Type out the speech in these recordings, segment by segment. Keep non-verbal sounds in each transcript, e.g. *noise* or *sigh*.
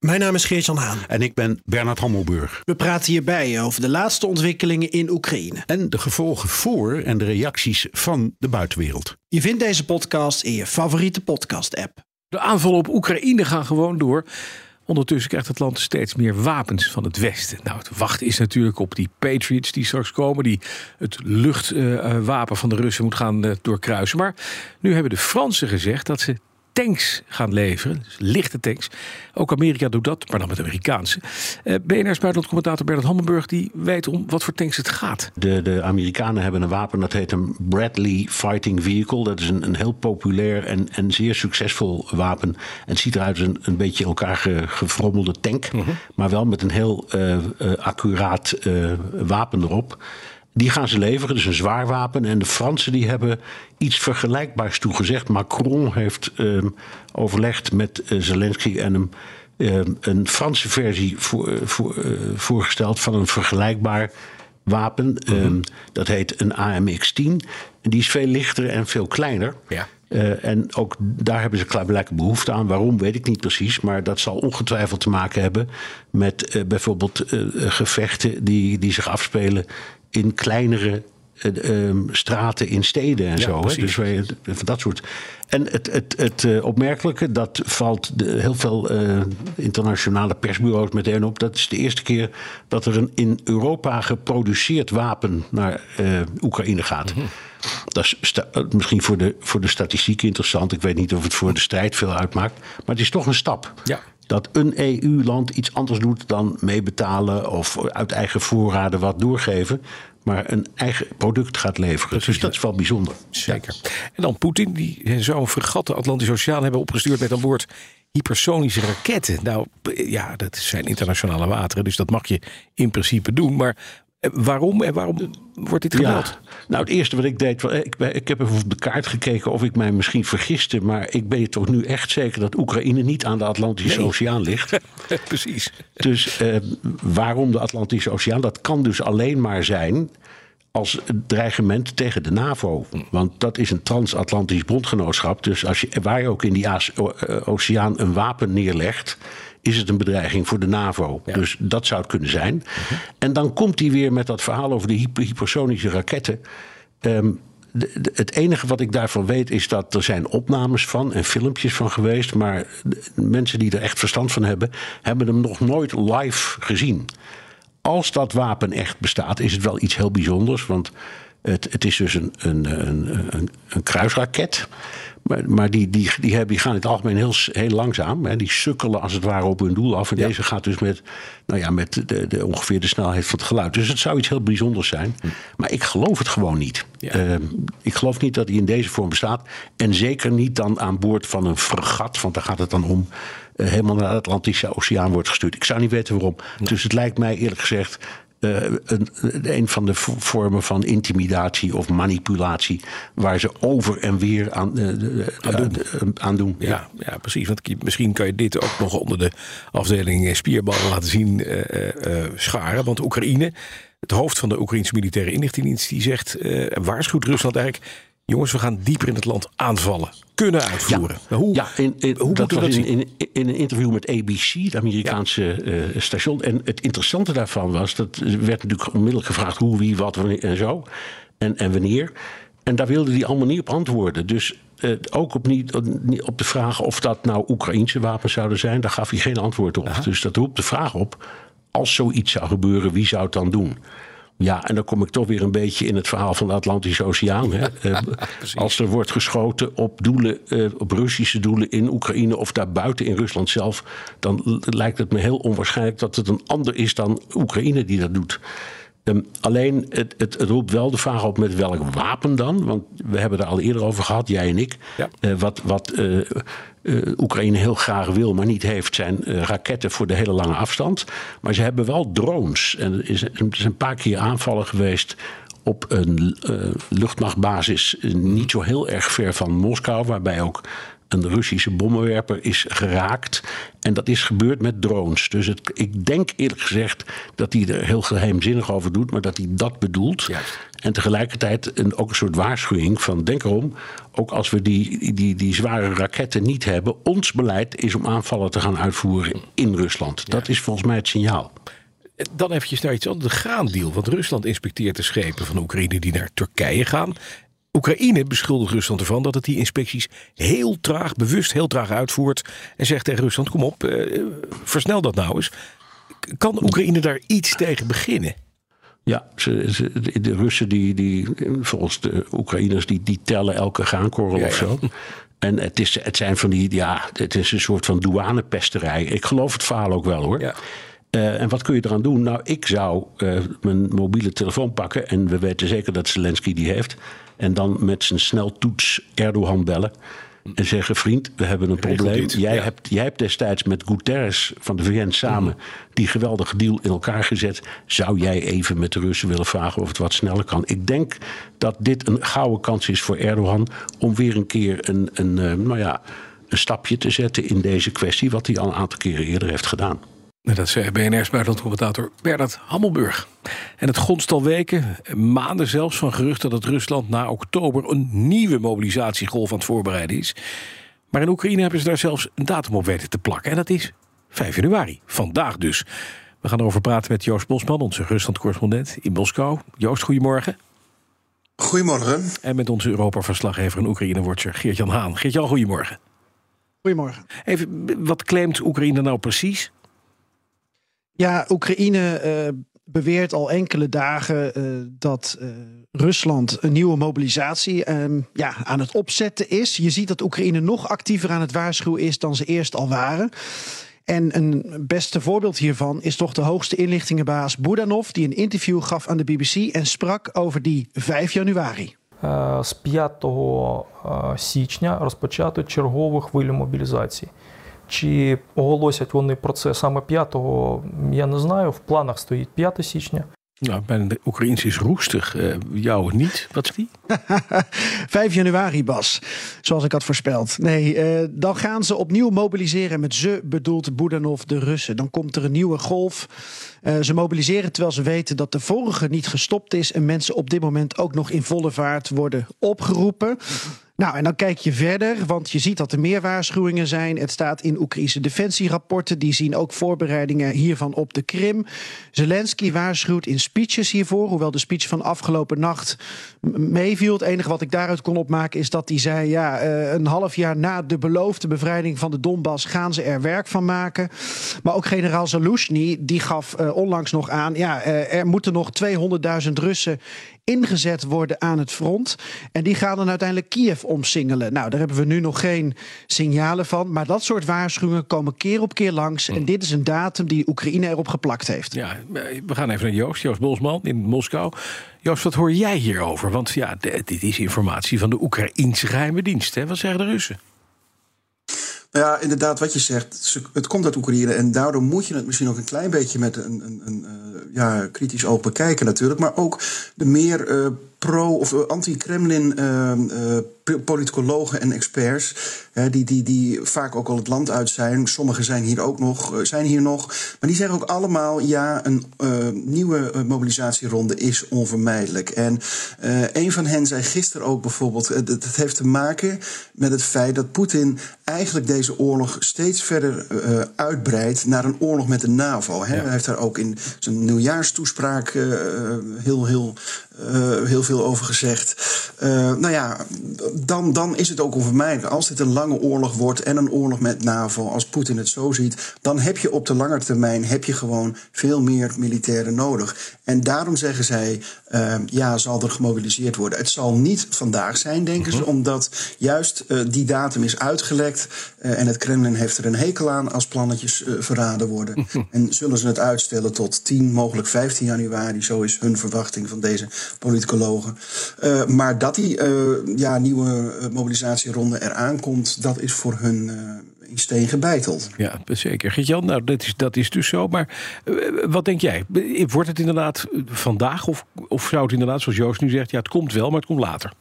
Mijn naam is Geert-Jan Haan. En ik ben Bernard Hammelburg. We praten hierbij over de laatste ontwikkelingen in Oekraïne. En de gevolgen voor en de reacties van de buitenwereld. Je vindt deze podcast in je favoriete podcast-app. De aanvallen op Oekraïne gaan gewoon door. Ondertussen krijgt het land steeds meer wapens van het Westen. Nou, het wachten is natuurlijk op die Patriots die straks komen, die het luchtwapen van de Russen moet gaan uh, doorkruisen. Maar nu hebben de Fransen gezegd dat ze tanks gaan leveren. Dus lichte tanks. Ook Amerika doet dat, maar dan met Amerikaanse. Uh, BNR's buitenlandcommentator Bernard Hammelburg die weet om wat voor tanks het gaat. De, de Amerikanen hebben een wapen dat heet een Bradley Fighting Vehicle. Dat is een, een heel populair en, en zeer succesvol wapen. En het ziet eruit als een, een beetje elkaar ge, gefrommelde tank. -huh. Maar wel met een heel uh, uh, accuraat wapen erop. Die gaan ze leveren, dus een zwaar wapen. En de Fransen die hebben iets vergelijkbaars toegezegd. Macron heeft uh, overlegd met uh, Zelensky en hem uh, een Franse versie voor, voor, voorgesteld van een vergelijkbaar wapen. Mm -hmm. dat heet een AMX-10. Die is veel lichter en veel kleiner. Ja. Uh, en ook daar hebben ze klaarblijkelijk behoefte aan. Waarom weet ik niet precies. Maar dat zal ongetwijfeld te maken hebben met uh, bijvoorbeeld uh, gevechten die, die zich afspelen in kleinere um, straten in steden en Ja, zo. Hè? Dus wij, van dat soort. En het, het, het uh, opmerkelijke, dat valt de, heel veel uh, internationale persbureaus meteen op. Dat is de eerste keer dat er een in Europa geproduceerd wapen naar uh, Oekraïne gaat. Mhm. Dat is misschien voor de, voor de statistiek interessant. Ik weet niet of het voor de strijd veel uitmaakt. Maar het is toch een stap. Ja. Dat een EU-land iets anders doet dan meebetalen of uit eigen voorraden wat doorgeven. Maar een eigen product gaat leveren. dus dat is wel bijzonder. Zeker. En dan Poetin, die zou een fregat de Atlantische Oceaan hebben opgestuurd met aan boord hypersonische raketten. Nou ja, dat zijn internationale wateren, dus dat mag je in principe doen. Maar waarom en waarom wordt dit gemeld? Ja, nou, het eerste wat ik deed, wel, ik, ik heb even op de kaart gekeken of ik mij misschien vergiste. Maar ik ben toch nu echt zeker dat Oekraïne niet aan de Atlantische Nee. Oceaan ligt. *laughs* Precies. Dus eh, waarom de Atlantische Oceaan? Dat kan dus alleen maar zijn als dreigement tegen de NAVO. Want dat is een transatlantisch bondgenootschap. Dus als je, waar je ook in die eh, oceaan een wapen neerlegt... is het een bedreiging voor de NAVO. Ja. Dus dat zou het kunnen zijn. En dan komt hij weer met dat verhaal over de hyper- hypersonische raketten... Ehm, de- de- het enige wat ik daarvan weet is dat er zijn opnames van en filmpjes van geweest. Maar de mensen die er echt verstand van hebben, hebben hem nog nooit live gezien. Als dat wapen echt bestaat, is het wel iets heel bijzonders. Want het, het is dus een, een, een, een, een kruisraket. Maar, maar die, die, die, hebben, die gaan in het algemeen heel, heel langzaam. Hè. Die sukkelen als het ware op hun doel af. En deze gaat dus met, nou ja, met de, de, ongeveer de snelheid van het geluid. Dus het zou iets heel bijzonders zijn. Maar ik geloof het gewoon niet. Ja. Ehm, ik geloof niet dat hij in deze vorm bestaat. En zeker niet dan aan boord van een fregat. Want daar gaat het dan om. eh, helemaal naar de Atlantische Oceaan wordt gestuurd. Ik zou niet weten waarom. Dus het lijkt mij eerlijk gezegd. Eh, een, een van de vo- vormen van intimidatie of manipulatie. waar ze over en weer aan, eh, de- Aan doen. eh, aan doen. Ja, ja, precies. Want misschien kan je dit ook nog onder de afdeling spierballen laten zien scharen. Want Oekraïne, het hoofd van de Oekraïnse militaire inlichtingendienst, die zegt, waarschuwt Rusland eigenlijk. Jongens, we gaan dieper in het land aanvallen. Kunnen uitvoeren. Maar Hoe, Ja, in, in, hoe dat was dat in, in, in een interview met ABC, het Amerikaanse eh, station. En het interessante daarvan was, dat werd natuurlijk onmiddellijk gevraagd hoe, wie, wat, wanneer en zo. En, en wanneer. En daar wilde hij allemaal niet op antwoorden. Dus eh, ook op, niet, op de vraag of dat nou Oekraïnse wapens zouden zijn, daar gaf hij geen antwoord op. Dus dat roept de vraag op, als zoiets zou gebeuren, wie zou het dan doen? Ja, en dan kom ik toch weer een beetje in het verhaal van de Atlantische Oceaan. Hè. *laughs* Eh, als er wordt geschoten op doelen, eh, op Russische doelen in Oekraïne of daarbuiten in Rusland zelf, dan lijkt het me heel onwaarschijnlijk dat het een ander is dan Oekraïne die dat doet. Ehm, alleen, het, het, het roept wel de vraag op met welk wapen dan. Want we hebben er al eerder over gehad, jij en ik. Ja. Eh, wat wat eh, eh, Oekraïne heel graag wil, maar niet heeft, zijn raketten voor de hele lange afstand. Maar ze hebben wel drones. En er is, er is een paar keer aanvallen geweest op een luchtmachtbasis niet zo heel erg ver van Moskou, waarbij ook een Russische bommenwerper is geraakt. En dat is gebeurd met drones. Dus het, ik denk eerlijk gezegd dat hij er heel geheimzinnig over doet, maar dat hij dat bedoelt. En tegelijkertijd een, ook een soort waarschuwing van denk erom, ook als we die, die, die zware raketten niet hebben, ons beleid is om aanvallen te gaan uitvoeren in Rusland. Dat is volgens mij het signaal. Dan eventjes naar iets anders, de graandeal. Want Rusland inspecteert de schepen van Oekraïne die naar Turkije gaan. Oekraïne beschuldigt Rusland ervan dat het die inspecties heel traag, bewust heel traag uitvoert. En zegt tegen Rusland: kom op, uh, versnel dat nou eens. Kan Oekraïne daar iets tegen beginnen? Ja, ze, de Russen, die, die, volgens de Oekraïners, die, die tellen elke graankorrel of zo. En het, is, het zijn van die, ja, het is een soort van douanepesterij. Ik geloof het verhaal ook wel hoor. Ja. Uh, en wat kun je eraan doen? Nou, ik zou uh, mijn mobiele telefoon pakken. En we weten zeker dat Zelensky die heeft. En dan met zijn sneltoets Erdogan bellen. En zeggen: Vriend, we hebben een probleem. Jij, hebt, jij hebt destijds met Guterres van de VN samen mm. die geweldige deal in elkaar gezet. Zou jij even met de Russen willen vragen of het wat sneller kan? Ik denk dat dit een gouden kans is voor Erdogan om weer een keer een, een, uh, nou ja, een stapje te zetten in deze kwestie. Wat hij al een aantal keren eerder heeft gedaan. Dat zei BNR's buitenlandcommentator Bernard Hammelburg. En het gonst al weken, maanden zelfs, van geruchten dat Rusland na oktober een nieuwe mobilisatiegolf aan het voorbereiden is. Maar in Oekraïne hebben ze daar zelfs een datum op weten te plakken. En dat is 5 januari, vandaag dus. We gaan erover praten met Joost Bosman, onze Rusland-correspondent in Moskou. Joost, goedemorgen. Goedemorgen. En met onze Europa-verslaggever en Oekraïne-watcher Geert-Jan Haan. Geert-Jan, goedemorgen. Goedemorgen. Even, wat claimt Oekraïne nou precies? Ja, Oekraïne uh, beweert al enkele dagen uh, dat uh, Rusland een nieuwe mobilisatie ehm, ja, aan het opzetten is. Je ziet dat Oekraïne nog actiever aan het waarschuwen is dan ze eerst al waren. En een beste voorbeeld hiervan is toch de hoogste inlichtingenbaas Budanov, die een interview gaf aan de BBC en sprak over die 5 januari. З 5 січня розпочати чергову хвилю мобілізації. Чи оголосять вони про це саме 5-го, я не знаю. В планах стоїть 5 січня. Nou, mijn Oekraïens is roestig. Uh, jou niet. Wat is die? 5 januari, Bas. Zoals ik had voorspeld. Nee, uh, dan gaan ze opnieuw mobiliseren. Met ze bedoelt Budanov de Russen. Dan komt er een nieuwe golf. Uh, ze mobiliseren terwijl ze weten dat de vorige niet gestopt is. En mensen op dit moment ook nog in volle vaart worden opgeroepen. Nou, en dan kijk je verder, want je ziet dat er meer waarschuwingen zijn. Het staat in Oekraïnse defensierapporten. Die zien ook voorbereidingen hiervan op de Krim. Zelensky waarschuwt in speeches hiervoor. Hoewel de speech van afgelopen nacht meeviel. Het enige wat ik daaruit kon opmaken is dat hij zei... ja, eh, een half jaar na de beloofde bevrijding van de Donbass... gaan ze er werk van maken. Maar ook generaal Zaluzhny, die gaf uh, onlangs nog aan... ja, uh, er moeten nog 200.000 Russen ingezet worden aan het front. En die gaan dan uiteindelijk Kiev omsingelen. Nou, daar hebben we nu nog geen signalen van. Maar dat soort waarschuwingen komen keer op keer langs. En dit is een datum die Oekraïne erop geplakt heeft. Ja, we gaan even naar Joost, Joost Bosman in Moskou. Joost, wat hoor jij hierover? Want ja, dit is informatie van de Oekraïnse geheime dienst. Hè? Wat zeggen de Russen? Ja, inderdaad, wat je zegt. Het komt uit Oekraïne. En daardoor moet je het misschien ook een klein beetje met een, een, een uh, ja, kritisch oog bekijken, natuurlijk. Maar ook de meer uh, pro- of anti-Kremlin uh, politicologen en experts. Die, die, die vaak ook al het land uit zijn. Sommigen zijn hier ook nog, zijn hier nog. Maar die zeggen ook allemaal: ja, een nieuwe mobilisatieronde is onvermijdelijk. En een van hen zei gisteren ook bijvoorbeeld: het heeft te maken met het feit dat Poetin eigenlijk deze oorlog steeds verder uitbreidt naar een oorlog met de NAVO. Hè. Ja. Hij heeft daar ook in zijn nieuwjaarstoespraak heel, heel uh, heel veel over gezegd. Uh, nou ja, dan, dan is het ook onvermijdelijk. Als dit een lange oorlog wordt en een oorlog met NAVO, als Poetin het zo ziet, dan heb je op de lange termijn heb je gewoon veel meer militairen nodig. En daarom zeggen zij, uh, ja, zal er gemobiliseerd worden. Het zal niet vandaag zijn, denken ze, omdat juist die datum is uitgelekt. en het Kremlin heeft er een hekel aan als plannetjes verraden worden. en zullen ze het uitstellen tot 10, mogelijk 15 januari. Zo is hun verwachting van deze politicologen. Uh, maar dat die uh, ja, nieuwe mobilisatieronde eraan komt, dat is voor hun in steen gebeiteld. Ja, zeker. Gert-Jan, nou, dat is, dat is dus zo. Maar wat denk jij? Wordt het inderdaad vandaag of, of zou het inderdaad, zoals Joost nu zegt, ja, het komt wel, maar het komt later?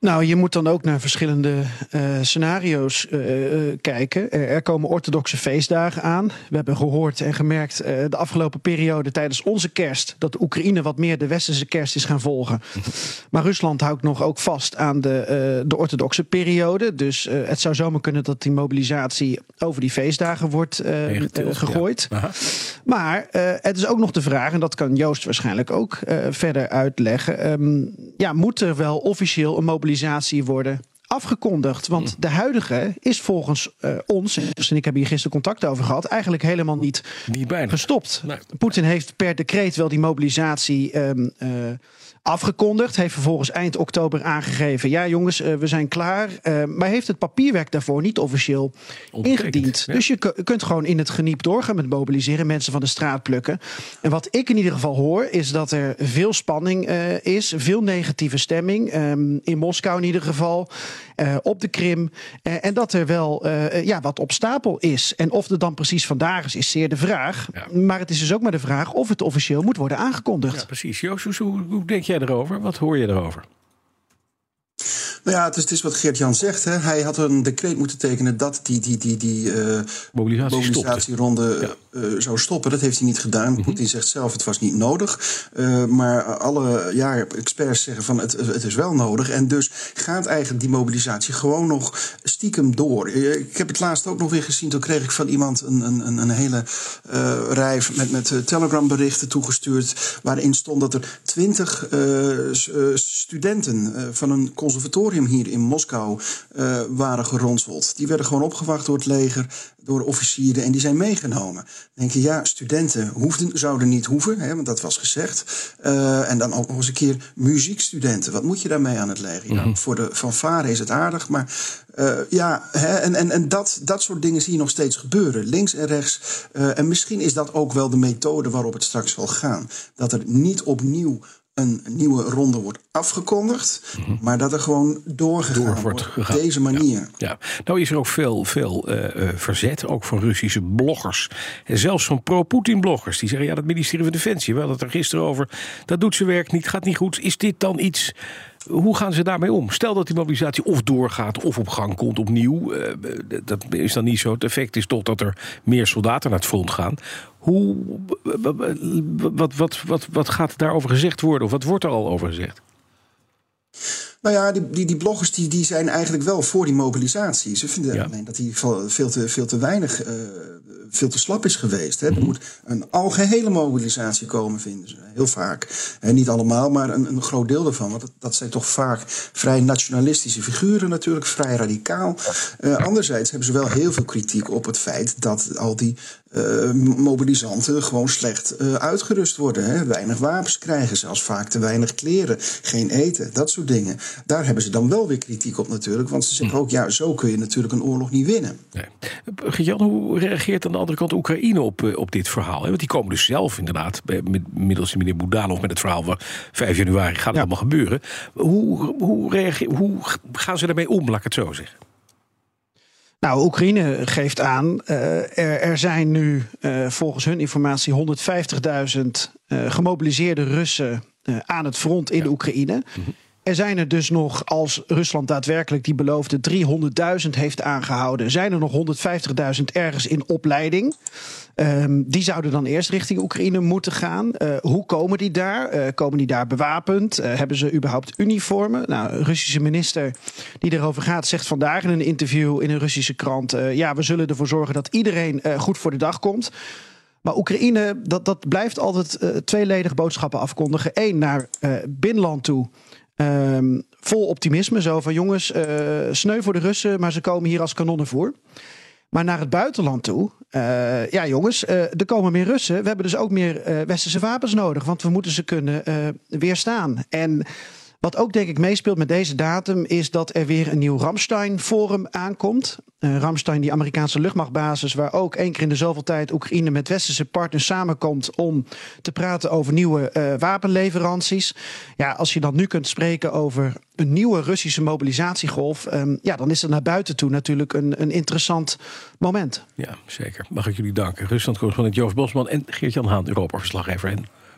Nou, je moet dan ook naar verschillende uh, scenario's uh, uh, kijken. Er, komen orthodoxe feestdagen aan. We hebben gehoord en gemerkt de afgelopen periode tijdens onze kerst dat de Oekraïne wat meer de westerse kerst is gaan volgen. *laughs* Maar Rusland houdt nog ook vast aan de, de orthodoxe periode. Dus het zou zomaar kunnen dat die mobilisatie over die feestdagen wordt gegooid. Ja. Maar het is ook nog de vraag, en dat kan Joost waarschijnlijk ook verder uitleggen. Um, ja, moet er wel officieel een mobilisatie worden afgekondigd. Want hm. de huidige is volgens uh, ons, en ik heb hier gisteren contact over gehad, eigenlijk helemaal niet, niet bijna. gestopt. Nee. Poetin heeft per decreet wel die mobilisatie um, uh, afgekondigd. Heeft vervolgens eind oktober aangegeven: ja, jongens, uh, we zijn klaar. Uh, maar heeft het papierwerk daarvoor niet officieel ingediend. Ja. Dus je kunt gewoon in het geniep doorgaan met mobiliseren, mensen van de straat plukken. En wat ik in ieder geval hoor, is dat er veel spanning is, veel negatieve stemming. Um, in Moskou in ieder geval, op de Krim. en dat er wel ja, wat op stapel is. En of het dan precies vandaag is, is zeer de vraag. Ja. Maar het is dus ook maar de vraag of het officieel moet worden aangekondigd. Ja, precies. Joost, hoe, hoe denk jij erover? Wat hoor je erover? Nou ja, het is, het is wat Geert-Jan zegt. Hè. Hij had een decreet moeten tekenen dat die, die, die, die uh, Mobilisatie mobilisatieronde ja. uh, zou stoppen. Dat heeft hij niet gedaan. Mm -hmm. Poetin zegt zelf het was niet nodig. Uh, maar alle ja, experts zeggen van het, het is wel nodig. En dus gaat eigenlijk die mobilisatie gewoon nog stiekem door. Ik heb het laatst ook nog weer gezien. Toen kreeg ik van iemand een, een, een hele rij met, met telegram berichten toegestuurd. Waarin stond dat er twintig studenten van een conservatorium hier in Moskou uh, waren geronseld. Die werden gewoon opgewacht door het leger, door officieren en die zijn meegenomen. Denk je, ja, studenten hoefden, zouden niet hoeven, hè, want dat was gezegd. Uh, en dan ook nog eens een keer muziekstudenten. Wat moet je daarmee aan het leger? Mm -hmm. ja, voor de fanfare is het aardig, maar uh, ja, hè, en, en, en dat, dat soort dingen zie je nog steeds gebeuren, links en rechts. Uh, en misschien is dat ook wel de methode waarop het straks zal gaan. Dat er niet opnieuw een nieuwe ronde wordt afgekondigd, mm -hmm. maar dat er gewoon doorgegaan Door wordt. Gegaan. Op deze manier. Ja, ja, Nou is er ook veel, veel uh, uh, verzet, ook van Russische bloggers. En zelfs van pro-Poetin-bloggers. Die zeggen, ja, dat ministerie van Defensie, we hadden het er gisteren over. Dat doet zijn werk niet, gaat niet goed. Is dit dan iets... Hoe gaan ze daarmee om? Stel dat die mobilisatie of doorgaat of op gang komt opnieuw. Uh, dat is dan niet zo. Het effect is toch dat er meer soldaten naar het front gaan. Hoe, wat, wat, wat, wat gaat daarover gezegd worden? Of wat wordt er al over gezegd? Nou ja, die, die, die bloggers die, die zijn eigenlijk wel voor die mobilisatie. Ze vinden ja. alleen dat die veel te, veel te weinig, uh, veel te slap is geweest. Hè. Er moet een algehele mobilisatie komen, vinden ze. Heel vaak. En niet allemaal, maar een, een groot deel daarvan. Want dat, dat zijn toch vaak vrij nationalistische figuren natuurlijk, vrij radicaal. Uh, anderzijds hebben ze wel heel veel kritiek op het feit dat al die uh, mobilisanten gewoon slecht uh, uitgerust worden. Hè? Weinig wapens krijgen, zelfs vaak te weinig kleren, geen eten, dat soort dingen. Daar hebben ze dan wel weer kritiek op natuurlijk. Want ze zeggen ook, ja, zo kun je natuurlijk een oorlog niet winnen. Nee. Jan, hoe reageert aan de andere kant Oekraïne op, op dit verhaal? Want die komen dus zelf inderdaad, middels meneer Boudanov met het verhaal van 5 januari gaat het ja. allemaal gebeuren. Hoe, hoe, reageer, hoe gaan ze daarmee om, laat ik het zo zeggen? Nou, Oekraïne geeft aan, uh, er, er, zijn nu uh, volgens hun informatie 150.000 uh, gemobiliseerde Russen aan het front in ja. Oekraïne. Mm -hmm. Er zijn er dus nog, als Rusland daadwerkelijk die beloofde 300.000 heeft aangehouden, zijn er nog 150.000 ergens in opleiding. Um, die zouden dan eerst richting Oekraïne moeten gaan. Uh, hoe komen die daar? Uh, komen die daar bewapend? Uh, hebben ze überhaupt uniformen? Nou, een Russische minister die erover gaat, zegt vandaag in een interview in een Russische krant: ja, we zullen ervoor zorgen dat iedereen goed voor de dag komt. Maar Oekraïne, dat, dat blijft altijd tweeledig boodschappen afkondigen. Eén, naar binnenland toe. Um, vol optimisme. Zo van jongens, uh, sneu voor de Russen, maar ze komen hier als kanonnenvoer. Maar naar het buitenland toe. Uh, ja, jongens, uh, er komen meer Russen. We hebben dus ook meer westerse wapens nodig. Want we moeten ze kunnen weerstaan. En Wat ook denk ik meespeelt met deze datum is dat er weer een nieuw Ramstein-forum aankomt. Ramstein, die Amerikaanse luchtmachtbasis, waar ook één keer in de zoveel tijd Oekraïne met westerse partners samenkomt om te praten over nieuwe uh, wapenleveranties. Ja, als je dan nu kunt spreken over een nieuwe Russische mobilisatiegolf, um, ja, dan is het naar buiten toe natuurlijk een, een interessant moment. Ja, zeker. Mag ik jullie danken. Rusland-correspondent Joost Bosman en Geert-Jan Haan, Europa-verslaggever